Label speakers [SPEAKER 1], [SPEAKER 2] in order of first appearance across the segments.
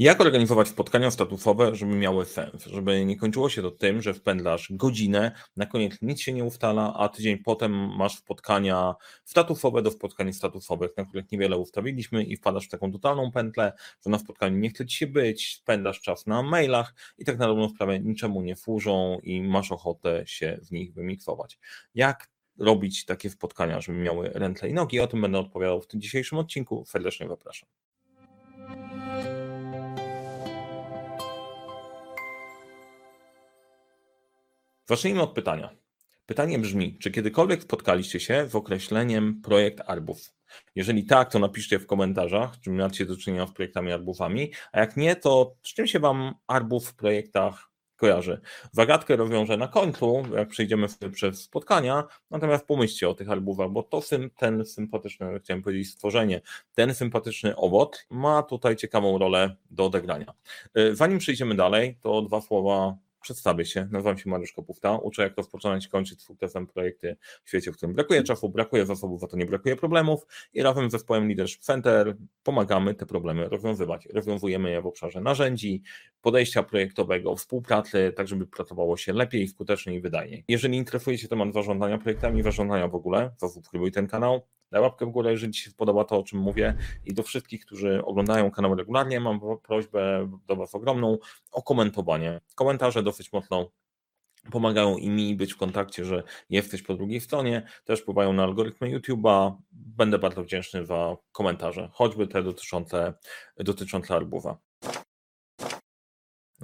[SPEAKER 1] Jak organizować spotkania statusowe, żeby miały sens? Żeby nie kończyło się to tym, że wpędlasz godzinę, na koniec nic się nie ustala, a tydzień potem masz spotkania statusowe do spotkań statusowych, na których niewiele ustawiliśmy i wpadasz w taką totalną pętlę, że na spotkaniu nie chce ci się być, spędzasz czas na mailach i tak na dobrą sprawę niczemu nie służą i masz ochotę się w nich wymiksować. Jak robić takie spotkania, żeby miały ręce i nogi? O tym będę odpowiadał w tym dzisiejszym odcinku. Serdecznie zapraszam. Zacznijmy od pytania. Pytanie brzmi, czy kiedykolwiek spotkaliście się z określeniem projekt arbów? Jeżeli tak, to napiszcie w komentarzach, czy macie do czynienia z projektami arbufami, a jak nie, to z czym się Wam arbów w projektach kojarzy? Zagadkę rozwiążę na końcu, jak przejdziemy przez spotkania, natomiast pomyślcie o tych arbufach, bo to ten sympatyczny, chciałem powiedzieć stworzenie, ten sympatyczny owoc ma tutaj ciekawą rolę do odegrania. Y, zanim przejdziemy dalej, to dwa słowa Przedstawię się, nazywam się Mariusz Kopówta, uczę jak rozpoczynać kończyć sukcesem projekty w świecie, w którym brakuje czasu, brakuje zasobów, a to nie brakuje problemów i razem z zespołem Leadership Center pomagamy te problemy rozwiązywać. Rozwiązujemy je w obszarze narzędzi, podejścia projektowego, współpracy, tak żeby pracowało się lepiej, skuteczniej i wydajniej. Jeżeli interesuje się temat zarządzania projektami, zarządzania w ogóle, zasubskrybuj ten kanał, daj łapkę w górę, jeżeli Ci się podoba to, o czym mówię. I do wszystkich, którzy oglądają kanał regularnie, mam prośbę do Was ogromną o komentowanie. Komentarze dosyć mocno pomagają i mi być w kontakcie, że jesteś po drugiej stronie, też wpływają na algorytmy YouTube'a. Będę bardzo wdzięczny za komentarze, choćby te dotyczące, dotyczące Arbuwa.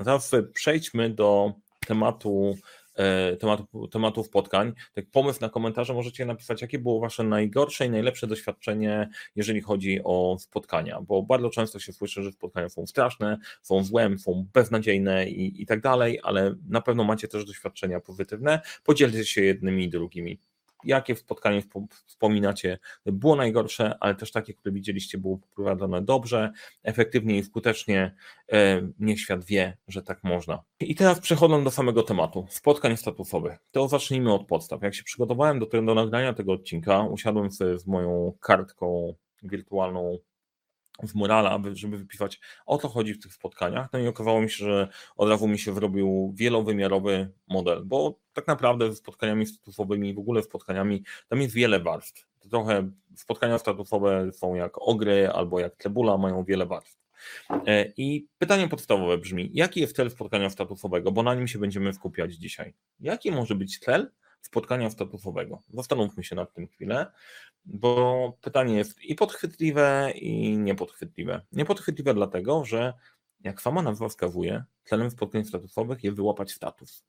[SPEAKER 1] Teraz przejdźmy do tematu E, tematu, tematów spotkań. Tak pomysł na komentarze możecie napisać, jakie było Wasze najgorsze i najlepsze doświadczenie, jeżeli chodzi o spotkania, bo bardzo często się słyszy, że spotkania są straszne, są złe, są beznadziejne i, i tak dalej, ale na pewno macie też doświadczenia pozytywne. Podzielcie się jednymi i drugimi jakie spotkanie wspominacie było najgorsze, ale też takie, które widzieliście, było poprowadzone dobrze, efektywnie i skutecznie. E, niech świat wie, że tak można. I teraz przechodząc do samego tematu, spotkań statusowych. To zacznijmy od podstaw. Jak się przygotowałem do, do nagrania tego odcinka, usiadłem z moją kartką wirtualną w Murala, żeby wypisać o co chodzi w tych spotkaniach. No i okazało mi się, że od razu mi się wyrobił wielowymiarowy model, bo tak naprawdę ze spotkaniami statusowymi, w ogóle spotkaniami, tam jest wiele warstw. Trochę spotkania statusowe są jak ogry albo jak cebula, mają wiele warstw. E, I pytanie podstawowe brzmi, jaki jest cel spotkania statusowego, bo na nim się będziemy skupiać dzisiaj. Jaki może być cel spotkania statusowego? Zastanówmy się nad tym chwilę bo pytanie jest i podchwytliwe, i niepodchwytliwe. Niepodchwytliwe dlatego, że jak sama nazwa wskazuje, celem spotkań statusowych jest wyłapać status.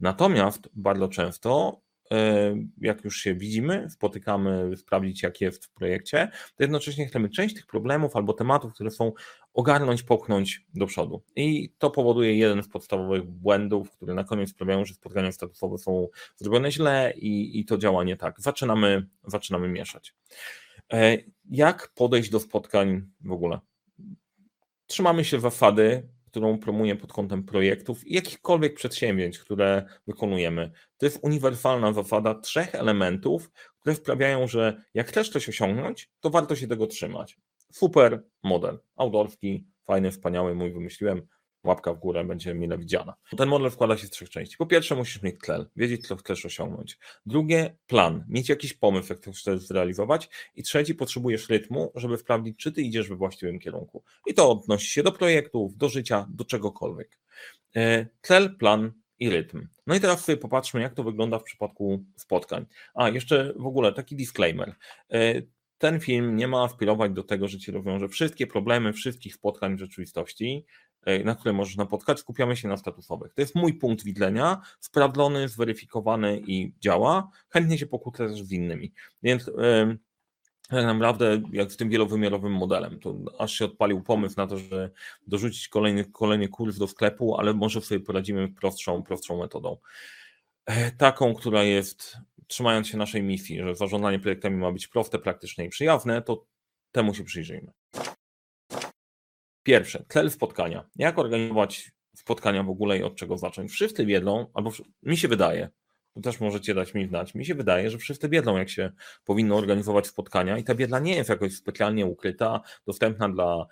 [SPEAKER 1] Natomiast bardzo często E, jak już się widzimy, spotykamy, sprawdzić, jak jest w projekcie, to jednocześnie chcemy część tych problemów albo tematów, które są ogarnąć, popchnąć do przodu. I to powoduje jeden z podstawowych błędów, które na koniec sprawiają, że spotkania statusowe są zrobione źle i, i to działa nie tak. Zaczynamy, zaczynamy mieszać. E, jak podejść do spotkań w ogóle? Trzymamy się zasady którą promuję pod kątem projektów i jakichkolwiek przedsięwzięć, które wykonujemy. To jest uniwersalna zasada trzech elementów, które sprawiają, że jak chcesz coś osiągnąć, to warto się tego trzymać. Super model, autorski, fajny, wspaniały, mój wymyśliłem, łapka w górę będzie mile widziana. Ten model składa się z trzech części. Po pierwsze, musisz mieć cel, wiedzieć, co chcesz osiągnąć. Drugie, plan, mieć jakiś pomysł, jak to chcesz zrealizować. I trzeci, potrzebujesz rytmu, żeby sprawdzić, czy ty idziesz we właściwym kierunku. I to odnosi się do projektów, do życia, do czegokolwiek. E, cel, plan i rytm. No i teraz sobie popatrzmy, jak to wygląda w przypadku spotkań. A, jeszcze w ogóle taki disclaimer e, ten film nie ma aspirować do tego, że ci rozwiąże wszystkie problemy wszystkich spotkań w rzeczywistości. E, na które możesz napotkać, skupiamy się na statusowych. To jest mój punkt widzenia, sprawdzony, zweryfikowany i działa. Chętnie się pokłócę też z innymi. Więc tak naprawdę jak z tym wielowymiarowym modelem, to aż się odpalił pomysł na to, że dorzucić kolejny, kolejny kurs do sklepu, ale może sobie poradzimy prostszą, prostszą metodą. E, taką, która jest, trzymając się naszej misji, że zarządzanie projektami ma być proste, praktyczne i przyjazne, to temu się przyjrzyjmy. Pierwsze, cel spotkania. Jak organizować spotkania w ogóle i od czego zacząć? Wszyscy wiedzą, albo mi się wydaje, to też możecie dać mi znać, mi się wydaje, że wszyscy wiedzą, jak się powinno organizować spotkania i ta wiedza nie jest jakoś specjalnie ukryta, dostępna dla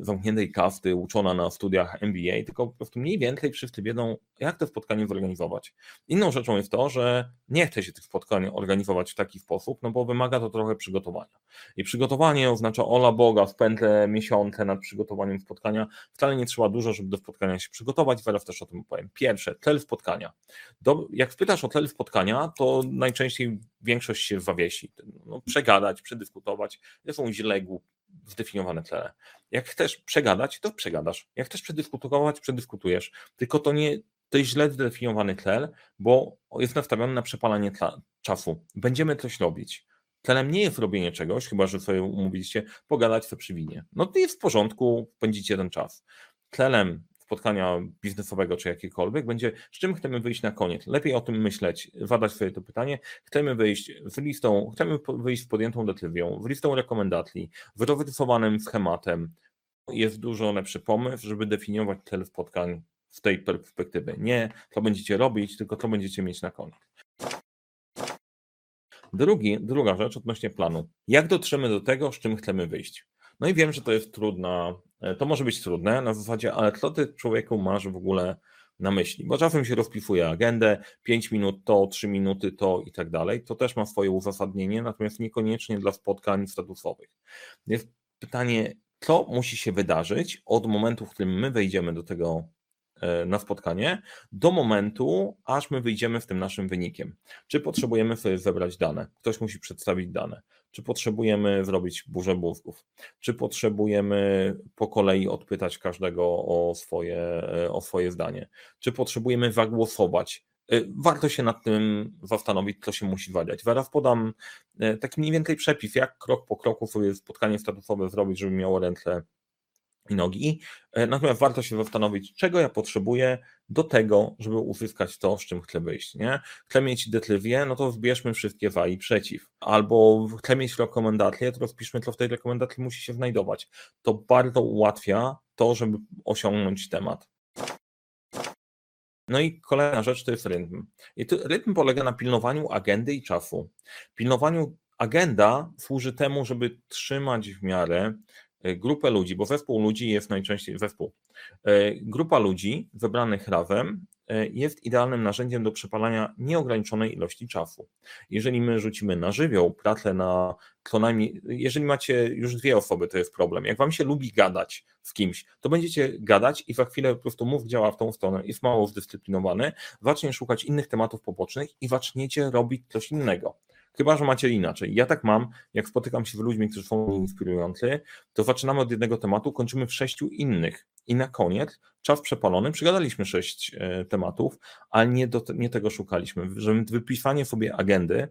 [SPEAKER 1] zamkniętej kasty, uczona na studiach MBA, tylko po prostu mniej więcej wszyscy wiedzą, jak to spotkanie zorganizować. Inną rzeczą jest to, że nie chce się tych spotkań organizować w taki sposób, no bo wymaga to trochę przygotowania. I przygotowanie oznacza ola Boga, spędzę miesiące nad przygotowaniem spotkania. Wcale nie trzeba dużo, żeby do spotkania się przygotować, zaraz też o tym powiem. Pierwsze, cel spotkania. Do, jak spytasz o cel spotkania, to najczęściej większość się zawiesi. No, przegadać, przedyskutować, to są źle zdefiniowane cele. Jak chcesz przegadać, to przegadasz. Jak chcesz przedyskutować, przedyskutujesz. Tylko to nie to jest źle zdefiniowany cel, bo jest nastawiony na przepalanie czasu. Będziemy coś robić. Celem nie jest robienie czegoś, chyba że sobie umówiliście, pogadać sobie przy winie. No to jest w porządku, spędzicie ten czas. Celem spotkania biznesowego czy jakiekolwiek, będzie z czym chcemy wyjść na koniec. Lepiej o tym myśleć, zadać sobie to pytanie. Chcemy wyjść z listą, chcemy wyjść z podjętą decyzją, z listą rekomendacji, wyrysowanym schematem. Jest dużo lepszy pomysł, żeby definiować cel spotkań z tej perspektywy. Nie co będziecie robić, tylko co będziecie mieć na koniec. Drugi, druga rzecz odnośnie planu. Jak dotrzemy do tego, z czym chcemy wyjść? No i wiem, że to jest trudna, e, to może być trudne na zasadzie, ale co ty człowieku masz w ogóle na myśli? Bo czasem się rozpisuje agendę, 5 minut to, 3 minuty to i tak dalej. To też ma swoje uzasadnienie, natomiast niekoniecznie dla spotkań statusowych. Jest pytanie, co musi się wydarzyć od momentu, w którym my wejdziemy do tego E, na spotkanie do momentu, aż my wyjdziemy z tym naszym wynikiem. Czy potrzebujemy sobie zebrać dane? Ktoś musi przedstawić dane. Czy potrzebujemy zrobić burzę mózgów? Czy potrzebujemy po kolei odpytać każdego o swoje, o swoje zdanie? Czy potrzebujemy zagłosować? E, warto się nad tym zastanowić, co się musi wadać. Zaraz podam taki mniej więcej przepis, jak krok po kroku sobie spotkanie statusowe zrobić, żeby miało ręce i nogi. E, natomiast warto się zastanowić, czego ja potrzebuję do tego, żeby uzyskać to, z czym chcę wyjść. Nie? Chcę mieć decyzję, no to zbierzmy wszystkie za i przeciw. Albo chcę mieć rekomendację, to rozpiszmy, co w tej rekomendacji musi się znajdować. To bardzo ułatwia to, żeby osiągnąć temat. No i kolejna rzecz to jest rytm. I to, rytm polega na pilnowaniu agendy i czasu. Pilnowaniu agenda służy temu, żeby trzymać w miarę grupę ludzi, bo zespół ludzi jest najczęściej zespół. E, grupa ludzi wybranych razem e, jest idealnym narzędziem do przepalania nieograniczonej ilości czasu. Jeżeli my rzucimy na żywioł pracę na co najmniej, jeżeli macie już dwie osoby, to jest problem. Jak wam się lubi gadać z kimś, to będziecie gadać i za chwilę po prostu mów działa w tą stronę, jest mało zdyscyplinowany, zacznie szukać innych tematów pobocznych i zaczniecie robić coś innego. Chyba, że macie inaczej. Ja tak mam, jak spotykam się z ludźmi, którzy są inspirujący, to zaczynamy od jednego tematu, kończymy w sześciu innych. I na koniec, czas przepalony, przygadaliśmy sześć e, tematów, ale nie, do, nie tego szukaliśmy. Że wypisanie sobie agendy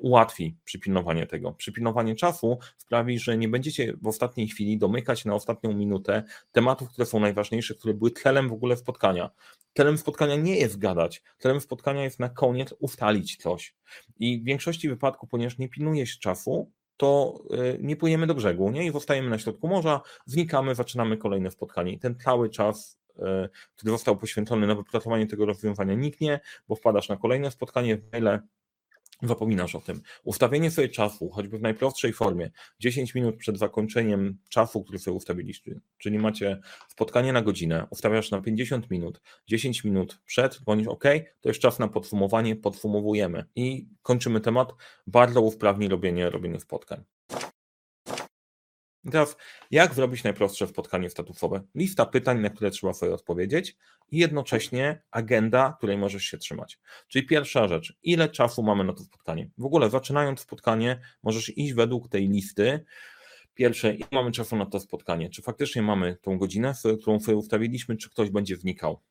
[SPEAKER 1] ułatwi przypilnowanie tego. Przypilnowanie czasu sprawi, że nie będziecie w ostatniej chwili domykać na ostatnią minutę tematów, które są najważniejsze, które były celem w ogóle spotkania. Celem spotkania nie jest gadać. Celem spotkania jest na koniec ustalić coś. I w większości wypadków, ponieważ nie pilnuje się czasu, to y, nie płyniemy do brzegu, nie? I zostajemy na środku morza, znikamy, zaczynamy kolejne spotkanie. I ten cały czas, y, który został poświęcony na wypracowanie tego rozwiązania, niknie, bo wpadasz na kolejne spotkanie, maile, zapominasz o tym. Ustawienie sobie czasu, choćby w najprostszej formie, 10 minut przed zakończeniem czasu, który sobie ustawiliście, czyli macie spotkanie na godzinę, ustawiasz na 50 minut, 10 minut przed, bądź OK, to jest czas na podsumowanie, podsumowujemy i kończymy temat. Bardzo usprawni robienie, robienie spotkań. I teraz, jak zrobić najprostsze spotkanie statusowe? Lista pytań, na które trzeba sobie odpowiedzieć i jednocześnie agenda, której możesz się trzymać. Czyli pierwsza rzecz, ile czasu mamy na to spotkanie? W ogóle zaczynając spotkanie, możesz iść według tej listy. Pierwsze, ile mamy czasu na to spotkanie? Czy faktycznie mamy tą godzinę, którą sobie ustawiliśmy, czy ktoś będzie wnikał?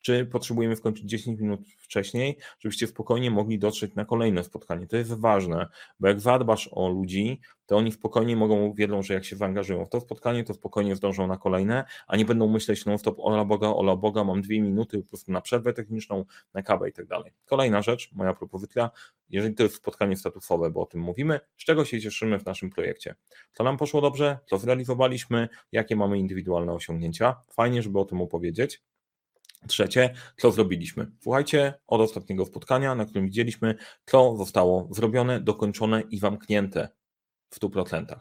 [SPEAKER 1] Czy potrzebujemy skończyć 10 minut wcześniej, żebyście spokojnie mogli dotrzeć na kolejne spotkanie. To jest ważne, bo jak zadbasz o ludzi, to oni spokojnie mogą, wiedzą, że jak się zaangażują w to spotkanie, to spokojnie zdążą na kolejne, a nie będą myśleć non stop, ola Boga, ola Boga, mam dwie minuty po prostu na przerwę techniczną, na kawę i tak dalej. Kolejna rzecz, moja propozycja, jeżeli to jest spotkanie statusowe, bo o tym mówimy, z czego się cieszymy w naszym projekcie. Co nam poszło dobrze, co zrealizowaliśmy, jakie mamy indywidualne osiągnięcia. Fajnie, żeby o tym opowiedzieć. Trzecie, co zrobiliśmy? Słuchajcie od ostatniego spotkania, na którym widzieliśmy, co zostało zrobione, dokończone i zamknięte w 100%.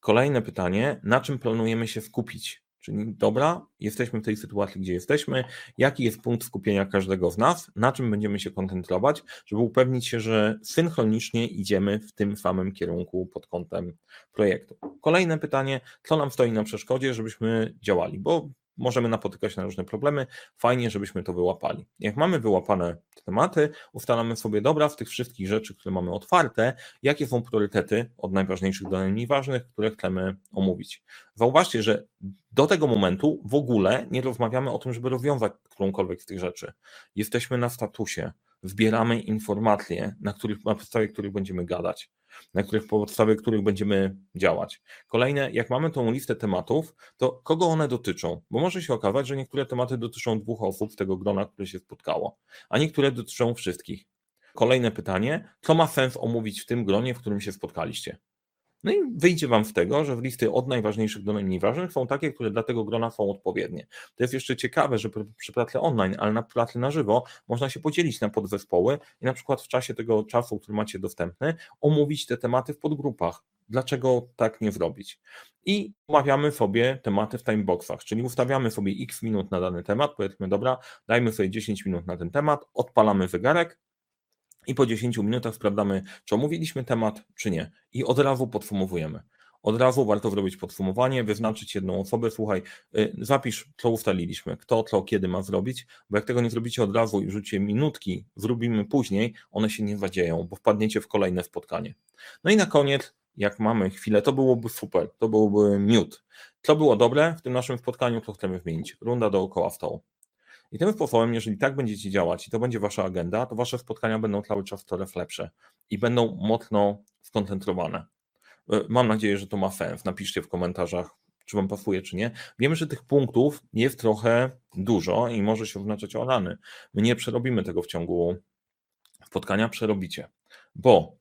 [SPEAKER 1] Kolejne pytanie, na czym planujemy się skupić? Czyli dobra, jesteśmy w tej sytuacji, gdzie jesteśmy, jaki jest punkt skupienia każdego z nas, na czym będziemy się koncentrować, żeby upewnić się, że synchronicznie idziemy w tym samym kierunku pod kątem projektu. Kolejne pytanie, co nam stoi na przeszkodzie, żebyśmy działali, bo możemy napotykać na różne problemy. Fajnie, żebyśmy to wyłapali. Jak mamy wyłapane te tematy, ustalamy sobie, dobra, z tych wszystkich rzeczy, które mamy otwarte, jakie są priorytety od najważniejszych do najmniej ważnych, które chcemy omówić. Zauważcie, że do tego momentu w ogóle nie rozmawiamy o tym, żeby rozwiązać którąkolwiek z tych rzeczy. Jesteśmy na statusie, zbieramy informacje, na, których, na podstawie których będziemy gadać na których podstawie których będziemy działać. Kolejne, jak mamy tą listę tematów, to kogo one dotyczą? Bo może się okazać, że niektóre tematy dotyczą dwóch osób z tego grona, które się spotkało, a niektóre dotyczą wszystkich. Kolejne pytanie, co ma sens omówić w tym gronie, w którym się spotkaliście? No i wyjdzie Wam z tego, że w listy od najważniejszych do najmniej ważnych są takie, które dla tego grona są odpowiednie. To jest jeszcze ciekawe, że przy pracy online, ale na pracy na żywo można się podzielić na podzespoły i na przykład w czasie tego czasu, który macie dostępny, omówić te tematy w podgrupach. Dlaczego tak nie zrobić? I omawiamy sobie tematy w timeboxach, czyli ustawiamy sobie x minut na dany temat, powiedzmy, dobra, dajmy sobie 10 minut na ten temat, odpalamy wygarek, i po 10 minutach sprawdzamy, czy omówiliśmy temat, czy nie. I od razu podsumowujemy. Od razu warto zrobić podsumowanie, wyznaczyć jedną osobę, słuchaj, y, zapisz, co ustaliliśmy, kto, co, kiedy ma zrobić, bo jak tego nie zrobicie od razu i rzucicie minutki, zrobimy później, one się nie zadzieją, bo wpadniecie w kolejne spotkanie. No i na koniec, jak mamy chwilę, to byłoby super, to byłoby miód. Co było dobre w tym naszym spotkaniu, co chcemy wymienić? Runda dookoła stołu. I tym sposobem, jeżeli tak będziecie działać i to będzie wasza agenda, to wasze spotkania będą cały czas coraz lepsze i będą mocno skoncentrowane. E, mam nadzieję, że to ma sens. Napiszcie w komentarzach, czy wam pasuje, czy nie. Wiemy, że tych punktów jest trochę dużo i może się oznaczać o rany. My nie przerobimy tego w ciągu spotkania, przerobicie, bo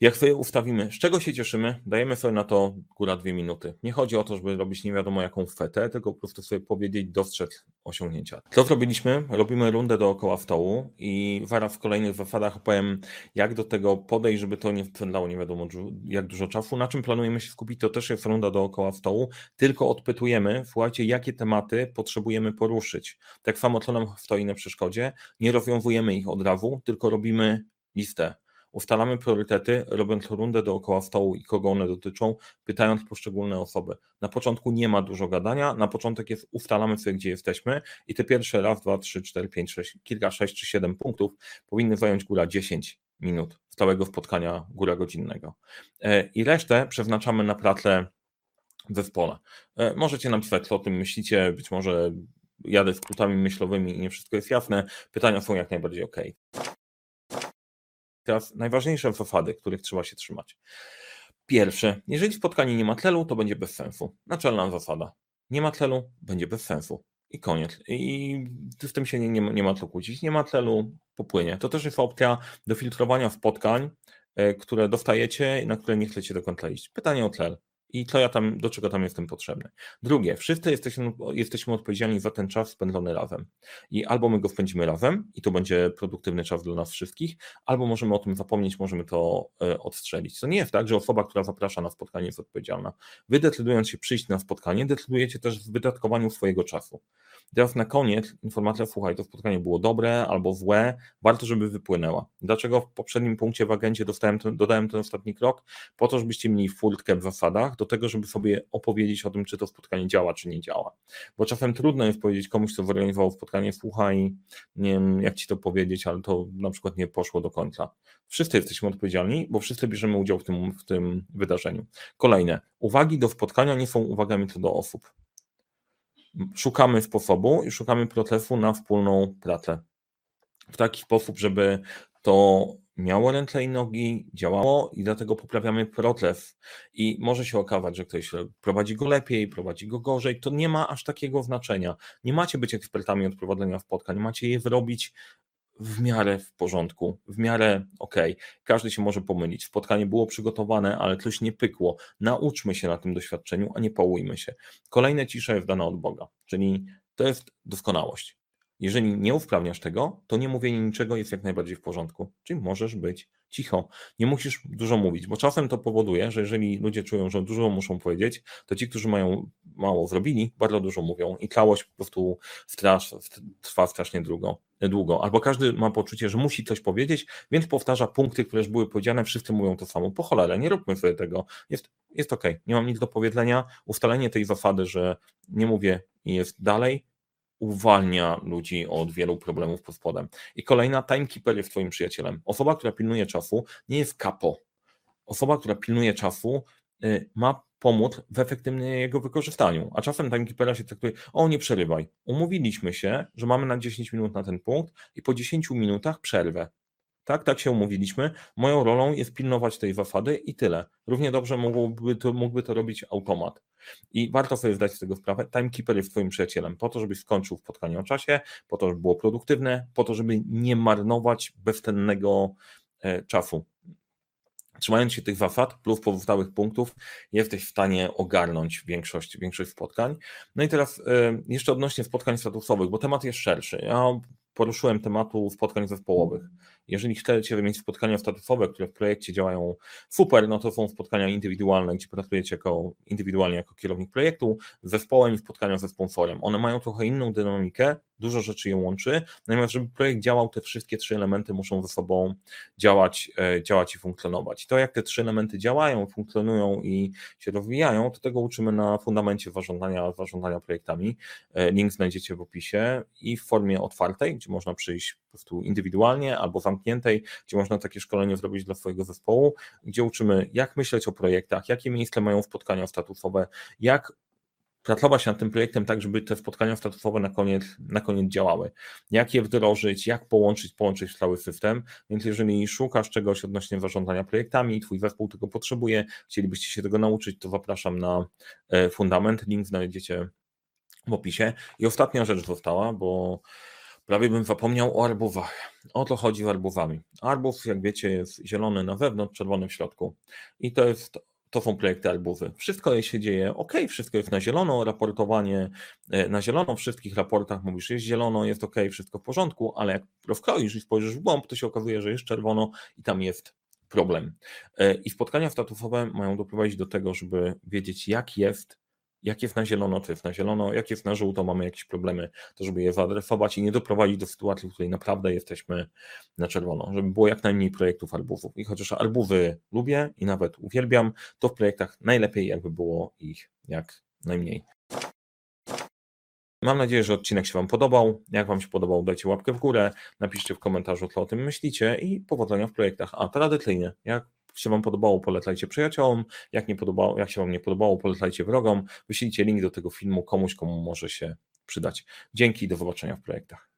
[SPEAKER 1] jak sobie ustawimy, z czego się cieszymy, dajemy sobie na to góra dwie minuty. Nie chodzi o to, żeby robić nie wiadomo jaką fetę, tylko po prostu sobie powiedzieć, dostrzec osiągnięcia. Co zrobiliśmy? Robimy rundę dookoła stołu i zaraz w kolejnych zasadach opowiem, jak do tego podejść, żeby to nie wpędzało nie wiadomo jak dużo czasu. Na czym planujemy się skupić, to też jest runda dookoła stołu, tylko odpytujemy, słuchajcie, jakie tematy potrzebujemy poruszyć. Tak samo, co nam stoi na przeszkodzie, nie rozwiązujemy ich od razu, tylko robimy listę Ustalamy priorytety, robiąc rundę dookoła stołu i kogo one dotyczą, pytając poszczególne osoby. Na początku nie ma dużo gadania, na początek jest ustalamy sobie, gdzie jesteśmy i te pierwsze raz, dwa, trzy, cztery, pięć, sześć, kilka, sześć czy siedem punktów powinny zająć góra 10 minut stałego spotkania góra godzinnego. E, I resztę przeznaczamy na pracę zespole. E, możecie napisać, co o tym myślicie, być może jadę skrótami myślowymi i nie wszystko jest jasne. Pytania są jak najbardziej ok. Teraz najważniejsze zasady, których trzeba się trzymać. Pierwsze, jeżeli spotkanie nie ma celu, to będzie bez sensu. Naczelna zasada. Nie ma celu, będzie bez sensu. I koniec. I z tym się nie, nie, nie ma co kłócić. Nie ma celu, popłynie. To też jest opcja do filtrowania spotkań, e, które dostajecie i na które nie chcecie do końca iść. Pytanie o cel i co ja tam, do czego tam jestem potrzebny. Drugie, wszyscy jesteśmy, jesteśmy odpowiedzialni za ten czas spędzony razem. I albo my go spędzimy razem i to będzie produktywny czas dla nas wszystkich, albo możemy o tym zapomnieć, możemy to e, odstrzelić. To nie jest tak, że osoba, która zaprasza na spotkanie jest odpowiedzialna. Wy decydując się przyjść na spotkanie, decydujecie też w wydatkowaniu swojego czasu. Teraz na koniec informacja, słuchaj, to spotkanie było dobre albo złe, warto, żeby wypłynęła. Dlaczego w poprzednim punkcie w agencie dostałem ten, dodałem ten ostatni krok? Po to, żebyście mieli furtkę w zasadach do tego, żeby sobie opowiedzieć o tym, czy to spotkanie działa, czy nie działa. Bo czasem trudno jest powiedzieć komuś, kto zorganizował spotkanie, słuchaj, nie wiem jak ci to powiedzieć, ale to na przykład nie poszło do końca. Wszyscy jesteśmy odpowiedzialni, bo wszyscy bierzemy udział w tym, w tym wydarzeniu. Kolejne, uwagi do spotkania nie są uwagami co do osób szukamy sposobu i szukamy procesu na wspólną pracę. W taki sposób, żeby to miało ręce i nogi, działało i dlatego poprawiamy proces. I może się okazać, że ktoś prowadzi go lepiej, prowadzi go gorzej. To nie ma aż takiego znaczenia. Nie macie być ekspertami od prowadzenia spotkań, macie je zrobić w miarę w porządku, w miarę ok. Każdy się może pomylić. Spotkanie było przygotowane, ale coś nie pykło. Nauczmy się na tym doświadczeniu, a nie pałujmy się. Kolejne cisza jest dana od Boga, czyli to jest doskonałość. Jeżeli nie usprawniasz tego, to nie mówienie niczego jest jak najbardziej w porządku, czyli możesz być cicho, nie musisz dużo mówić, bo czasem to powoduje, że jeżeli ludzie czują, że dużo muszą powiedzieć, to ci, którzy mają mało zrobili, bardzo dużo mówią i całość po prostu strasz, trwa strasznie długo, długo. Albo każdy ma poczucie, że musi coś powiedzieć, więc powtarza punkty, które już były powiedziane, wszyscy mówią to samo. Po cholerę, nie róbmy sobie tego. Jest, jest ok, nie mam nic do powiedzenia. Ustalenie tej zasady, że nie mówię i jest dalej, uwalnia ludzi od wielu problemów pod spodem. I kolejna, timekeeper jest twoim przyjacielem. Osoba, która pilnuje czasu, nie jest kapo. Osoba, która pilnuje czasu, y, ma pomóc w efektywnym jego wykorzystaniu. A czasem timekeepera się traktuje, o nie przerywaj. Umówiliśmy się, że mamy na 10 minut na ten punkt i po 10 minutach przerwę. Tak, tak się umówiliśmy. Moją rolą jest pilnować tej zasady i tyle. Równie dobrze mógłby to, mógłby to robić automat. I warto sobie zdać z tego sprawę. Timekeeper jest Twoim przyjacielem, po to, żebyś skończył spotkanie o czasie, po to, żeby było produktywne, po to, żeby nie marnować bezcennego e, czasu. Trzymając się tych zasad plus pozostałych punktów, jesteś w stanie ogarnąć większość, większość spotkań. No i teraz e, jeszcze odnośnie spotkań statusowych, bo temat jest szerszy. Ja poruszyłem tematu spotkań zespołowych. Jeżeli chcecie mieć spotkania statusowe, które w projekcie działają super, no to są spotkania indywidualne, gdzie pracujecie jako, indywidualnie jako kierownik projektu, z zespołem i spotkania ze sponsorem. One mają trochę inną dynamikę, dużo rzeczy je łączy, natomiast żeby projekt działał, te wszystkie trzy elementy muszą ze sobą działać, e, działać i funkcjonować. To jak te trzy elementy działają, funkcjonują i się rozwijają, to tego uczymy na fundamencie zarządzania, zarządzania projektami. E, link znajdziecie w opisie i w formie otwartej, gdzie można przyjść prostu indywidualnie albo zamkniętej, gdzie można takie szkolenie zrobić dla swojego zespołu, gdzie uczymy jak myśleć o projektach, jakie miejsce mają spotkania statusowe, jak pracować nad tym projektem tak, żeby te spotkania statusowe na koniec, na koniec działały. Jak je wdrożyć, jak połączyć, połączyć cały system. Więc jeżeli szukasz czegoś odnośnie zarządzania projektami, twój zespół tego potrzebuje, chcielibyście się tego nauczyć, to zapraszam na e, fundament. Link znajdziecie w opisie. I ostatnia rzecz została, bo prawie bym zapomniał o arbowach. O to chodzi z arbowami. Arbów, jak wiecie, jest zielony na wewnątrz, czerwony w środku. I to jest to są projekty albuwy. Wszystko się dzieje ok, wszystko jest na zielono, raportowanie e, na zielono, w wszystkich raportach mówisz, jest zielono, jest ok, wszystko w porządku, ale jak rozkroisz i spojrzysz w głąb, to się okazuje, że jest czerwono i tam jest problem. E, I spotkania statusowe mają doprowadzić do tego, żeby wiedzieć, jak jest jak jest na zielono, jest na zielono, jak jest na żółto, mamy jakieś problemy, to żeby je zaadresować i nie doprowadzić do sytuacji, w której naprawdę jesteśmy na czerwono, żeby było jak najmniej projektów albówów. I chociaż albówy lubię i nawet uwielbiam, to w projektach najlepiej jakby było ich jak najmniej. Mam nadzieję, że odcinek się Wam podobał. Jak Wam się podobał, dajcie łapkę w górę, napiszcie w komentarzu, co o tym myślicie i powodzenia w projektach. A tradycyjnie, jak się Wam podobało, polecajcie przyjaciołom, jak, nie podobało, jak się Wam nie podobało, polecajcie wrogom, wyślijcie link do tego filmu komuś, komu może się przydać. Dzięki, do zobaczenia w projektach.